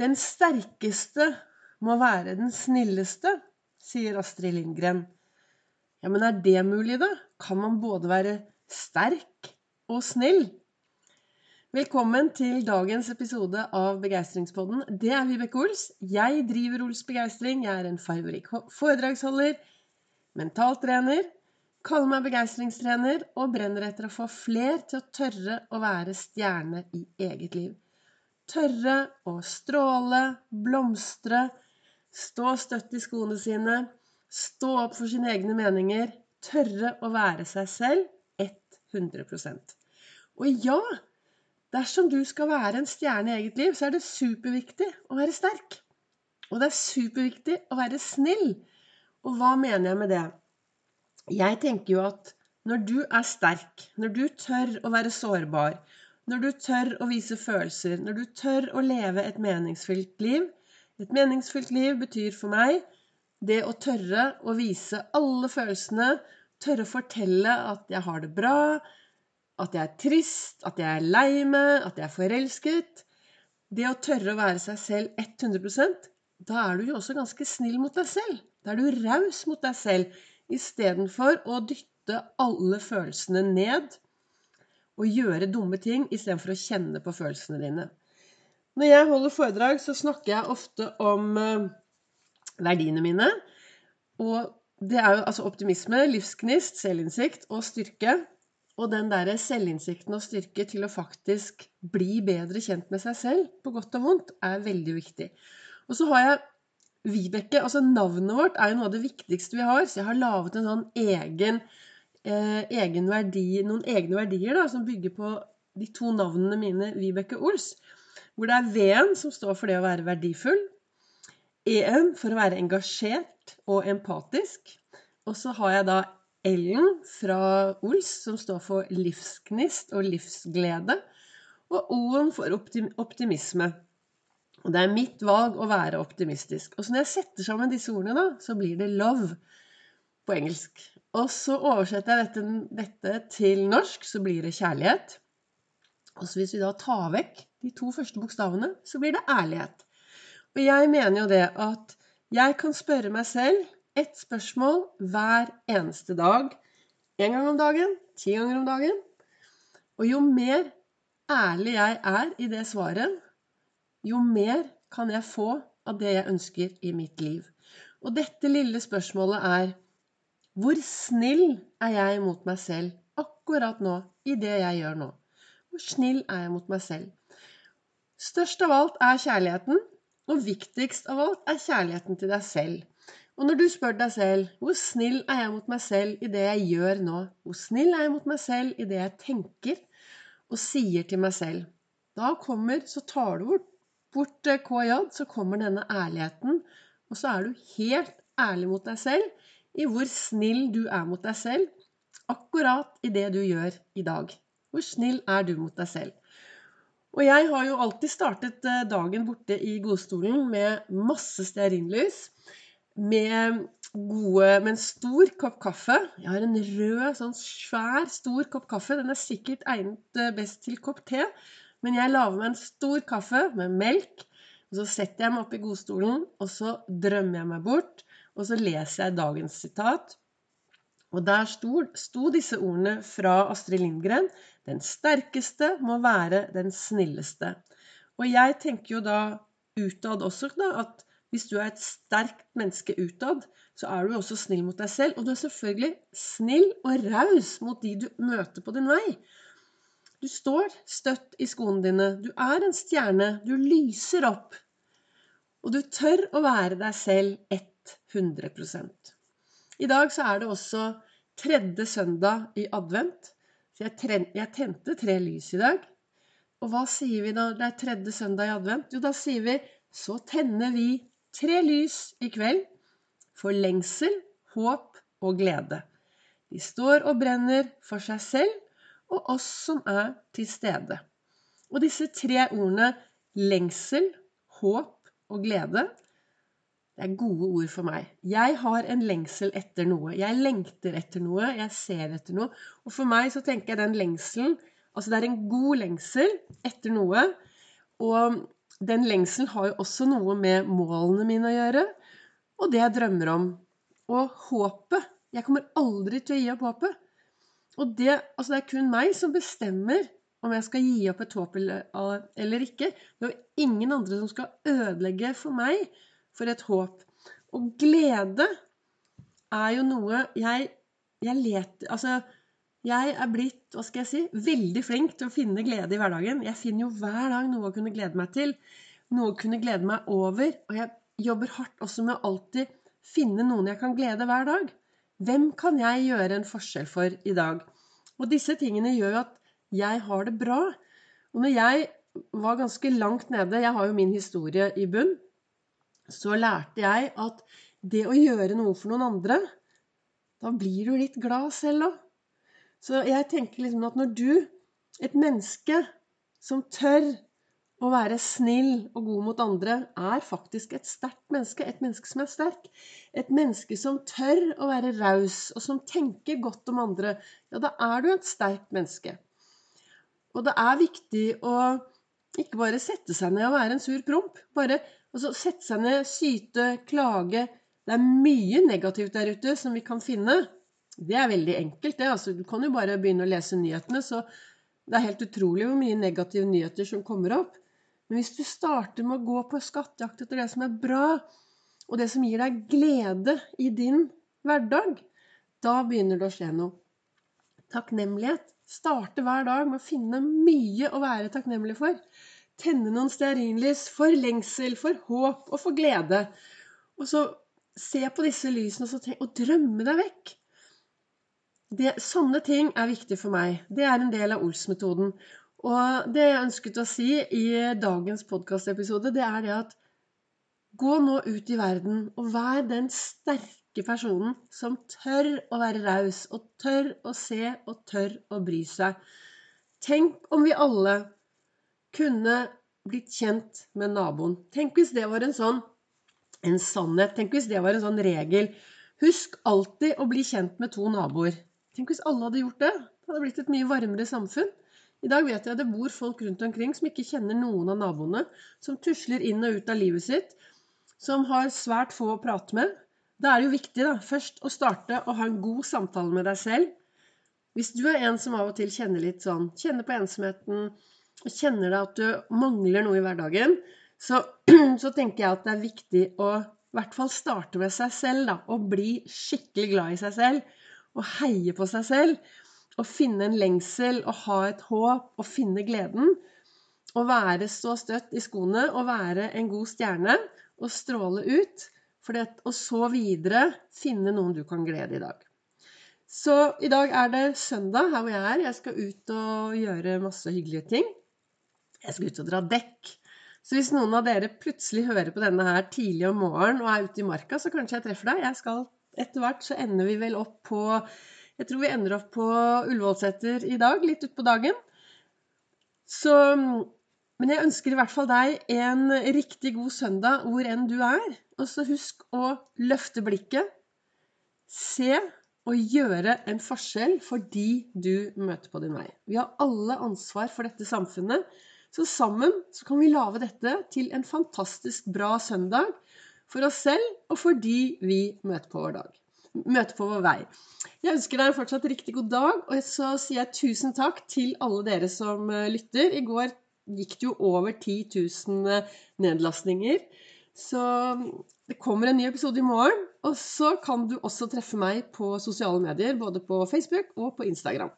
Den sterkeste må være den snilleste, sier Astrid Lindgren. Ja, men er det mulig, da? Kan man både være sterk og snill? Velkommen til dagens episode av Begeistringspodden. Det er Vibeke Ols. Jeg driver Ols Begeistring. Jeg er en fargerik foredragsholder, mentaltrener, kaller meg begeistringstrener og brenner etter å få fler til å tørre å være stjerne i eget liv tørre å stråle, blomstre, stå støtt i skoene sine, stå opp for sine egne meninger, tørre å være seg selv 100% Og ja, dersom du skal være en stjerne i eget liv, så er det superviktig å være sterk. Og det er superviktig å være snill. Og hva mener jeg med det? Jeg tenker jo at når du er sterk, når du tør å være sårbar, når du tør å vise følelser, når du tør å leve et meningsfylt liv. Et meningsfylt liv betyr for meg det å tørre å vise alle følelsene, tørre å fortelle at jeg har det bra, at jeg er trist, at jeg er lei meg, at jeg er forelsket. Det å tørre å være seg selv 100% da er du jo også ganske snill mot deg selv. Da er du raus mot deg selv istedenfor å dytte alle følelsene ned og gjøre dumme ting istedenfor å kjenne på følelsene dine. Når jeg holder foredrag, så snakker jeg ofte om eh, verdiene mine. Og det er jo altså optimisme, livsgnist, selvinnsikt og styrke. Og den derre selvinnsikten og styrke til å faktisk bli bedre kjent med seg selv, på godt og vondt, er veldig viktig. Og så har jeg Vibeke. Altså navnet vårt er jo noe av det viktigste vi har, så jeg har laget en sånn egen egen verdi, noen egne verdier da, som bygger på de to navnene mine, Vibeke Ols. Hvor det er V-en som står for det å være verdifull. E-en for å være engasjert og empatisk. Og så har jeg da L-en fra Ols, som står for livsgnist og livsglede. Og O-en for optimisme. Og det er mitt valg å være optimistisk. Og så når jeg setter sammen disse ordene, da, så blir det love på engelsk. Og så oversetter jeg dette, dette, til norsk, så blir det kjærlighet. Og så hvis vi da tar vekk de to første bokstavene, så blir det ærlighet. Og jeg mener jo det at jeg kan spørre meg selv ett spørsmål hver eneste dag. Én gang om dagen, ti ganger om dagen. Og jo mer ærlig jeg er i det svaret, jo mer kan jeg få av det jeg ønsker i mitt liv. Og dette lille spørsmålet er hvor snill er jeg mot meg selv akkurat nå, i det jeg gjør nå? Hvor snill er jeg mot meg selv? Størst av alt er kjærligheten, og viktigst av alt er kjærligheten til deg selv. Og når du spør deg selv hvor snill er jeg mot meg selv i det jeg gjør nå, hvor snill er jeg mot meg selv i det jeg tenker og sier til meg selv, da kommer, så tar du bort, eh, KJ, så kommer denne ærligheten, og så er du helt ærlig mot deg selv i hvor snill du er mot deg selv akkurat i det du gjør i dag. Hvor snill er du mot deg selv? Og jeg har jo alltid startet eh, dagen borte i godstolen med masse stearinlys. Med, gode, med en stor kopp kaffe. Jeg har en rød, sånn svær, stor kopp kaffe. Den er sikkert egnet eh, best til kopp te. Men jeg lager meg en stor kaffe med melk. Og så setter jeg meg opp i godstolen, og så drømmer jeg meg bort og så leser jeg dagens sitat. Og der sto, sto disse ordene fra Astrid Lindgren. Den sterkeste må være den snilleste. Og jeg tenker jo da utad også da, at hvis du er et sterkt menneske utad, så er du også snill mot deg selv. Og du er selvfølgelig snill og raus mot de du møter på din vei. Du står støtt i skoene dine. Du er en stjerne. Du lyser opp. Og du tør å være deg selv ett 100 I dag så er det også tredje søndag i advent. Så jeg, jeg tente tre lys i dag. Og hva sier vi når det er tredje søndag i advent? Jo, da sier vi så tenner vi tre lys i kveld for lengsel, håp og glede. De står og brenner for seg selv og oss som er til stede. Og disse tre ordene lengsel, håp og glede det er gode ord for meg. Jeg har en lengsel etter noe. Jeg lengter etter noe. Jeg ser etter noe. Og for meg så tenker jeg den lengselen Altså det er en god lengsel etter noe. Og den lengselen har jo også noe med målene mine å gjøre, og det jeg drømmer om. Og håpet. Jeg kommer aldri til å gi opp håpet. Og det, altså det er kun meg som bestemmer om jeg skal gi opp et håp eller ikke. Det er jo ingen andre som skal ødelegge for meg for et håp. Og glede er jo noe jeg, jeg leter Altså, jeg er blitt, hva skal jeg si, veldig flink til å finne glede i hverdagen. Jeg finner jo hver dag noe å kunne glede meg til. Noe å kunne glede meg over. Og jeg jobber hardt også med å alltid finne noen jeg kan glede hver dag. Hvem kan jeg gjøre en forskjell for i dag? Og disse tingene gjør jo at jeg har det bra. Og når jeg var ganske langt nede, jeg har jo min historie i bunn, så lærte jeg at det å gjøre noe for noen andre, da blir du litt glad selv òg. Så jeg tenker liksom at når du, et menneske som tør å være snill og god mot andre er faktisk et sterkt menneske. Et menneske som er sterk. Et menneske som tør å være raus, og som tenker godt om andre. Ja, da er du et sterkt menneske. Og det er viktig å ikke bare sette seg ned og være en sur promp. Bare altså, sette seg ned, syte, klage. Det er mye negativt der ute som vi kan finne. Det er veldig enkelt, det. Altså, du kan jo bare begynne å lese nyhetene, så det er helt utrolig hvor mye negative nyheter som kommer opp. Men hvis du starter med å gå på skattejakt etter det som er bra, og det som gir deg glede i din hverdag, da begynner det å skje noe. Takknemlighet. Starte hver dag med å finne mye å være takknemlig for. Tenne noen stearinlys for lengsel, for håp og for glede. Og så se på disse lysene og, tenk, og drømme deg vekk. Det, sånne ting er viktig for meg. Det er en del av Ols-metoden. Og det jeg ønsket å si i dagens podkastepisode, det er det at gå nå ut i verden og vær den sterke personen som tør å være raus, og tør å se og tør å bry seg. Tenk om vi alle kunne blitt kjent med naboen. Tenk hvis det var en sånn en sannhet. Tenk hvis det var en sånn regel. Husk alltid å bli kjent med to naboer. Tenk hvis alle hadde gjort det. Det hadde blitt et mye varmere samfunn. I dag vet jeg det bor folk rundt omkring som ikke kjenner noen av naboene, som tusler inn og ut av livet sitt, som har svært få å prate med. Da er det jo viktig da, først å starte å ha en god samtale med deg selv. Hvis du er en som av og til kjenner litt sånn, kjenner på ensomheten, kjenner deg at du mangler noe i hverdagen, så, så tenker jeg at det er viktig å i hvert fall starte med seg selv, da, og bli skikkelig glad i seg selv. Og heie på seg selv Og finne en lengsel, og ha et håp, og finne gleden. Og være så støtt i skoene og være en god stjerne og stråle ut. Det, og så videre finne noen du kan glede i dag. Så i dag er det søndag her hvor jeg er. Jeg skal ut og gjøre masse hyggelige ting. Jeg skal ut og dra dekk. Så hvis noen av dere plutselig hører på denne her tidlig om morgenen og er ute i marka, så kanskje jeg treffer deg. Jeg skal etter hvert så ender vi vel opp på jeg tror vi ender opp på Ullevålseter i dag, litt utpå dagen. Så Men jeg ønsker i hvert fall deg en riktig god søndag hvor enn du er. Og så husk å løfte blikket. Se og gjøre en forskjell for de du møter på din vei. Vi har alle ansvar for dette samfunnet. Så sammen så kan vi lage dette til en fantastisk bra søndag for oss selv og for de vi møter på vår dag møte på vår vei. Jeg ønsker deg en fortsatt riktig god dag, og så sier jeg tusen takk til alle dere som eh, lytter. I går gikk det jo over 10 000 eh, nedlastninger. Så mm, det kommer en ny episode i morgen. Og så kan du også treffe meg på sosiale medier, både på Facebook og på Instagram.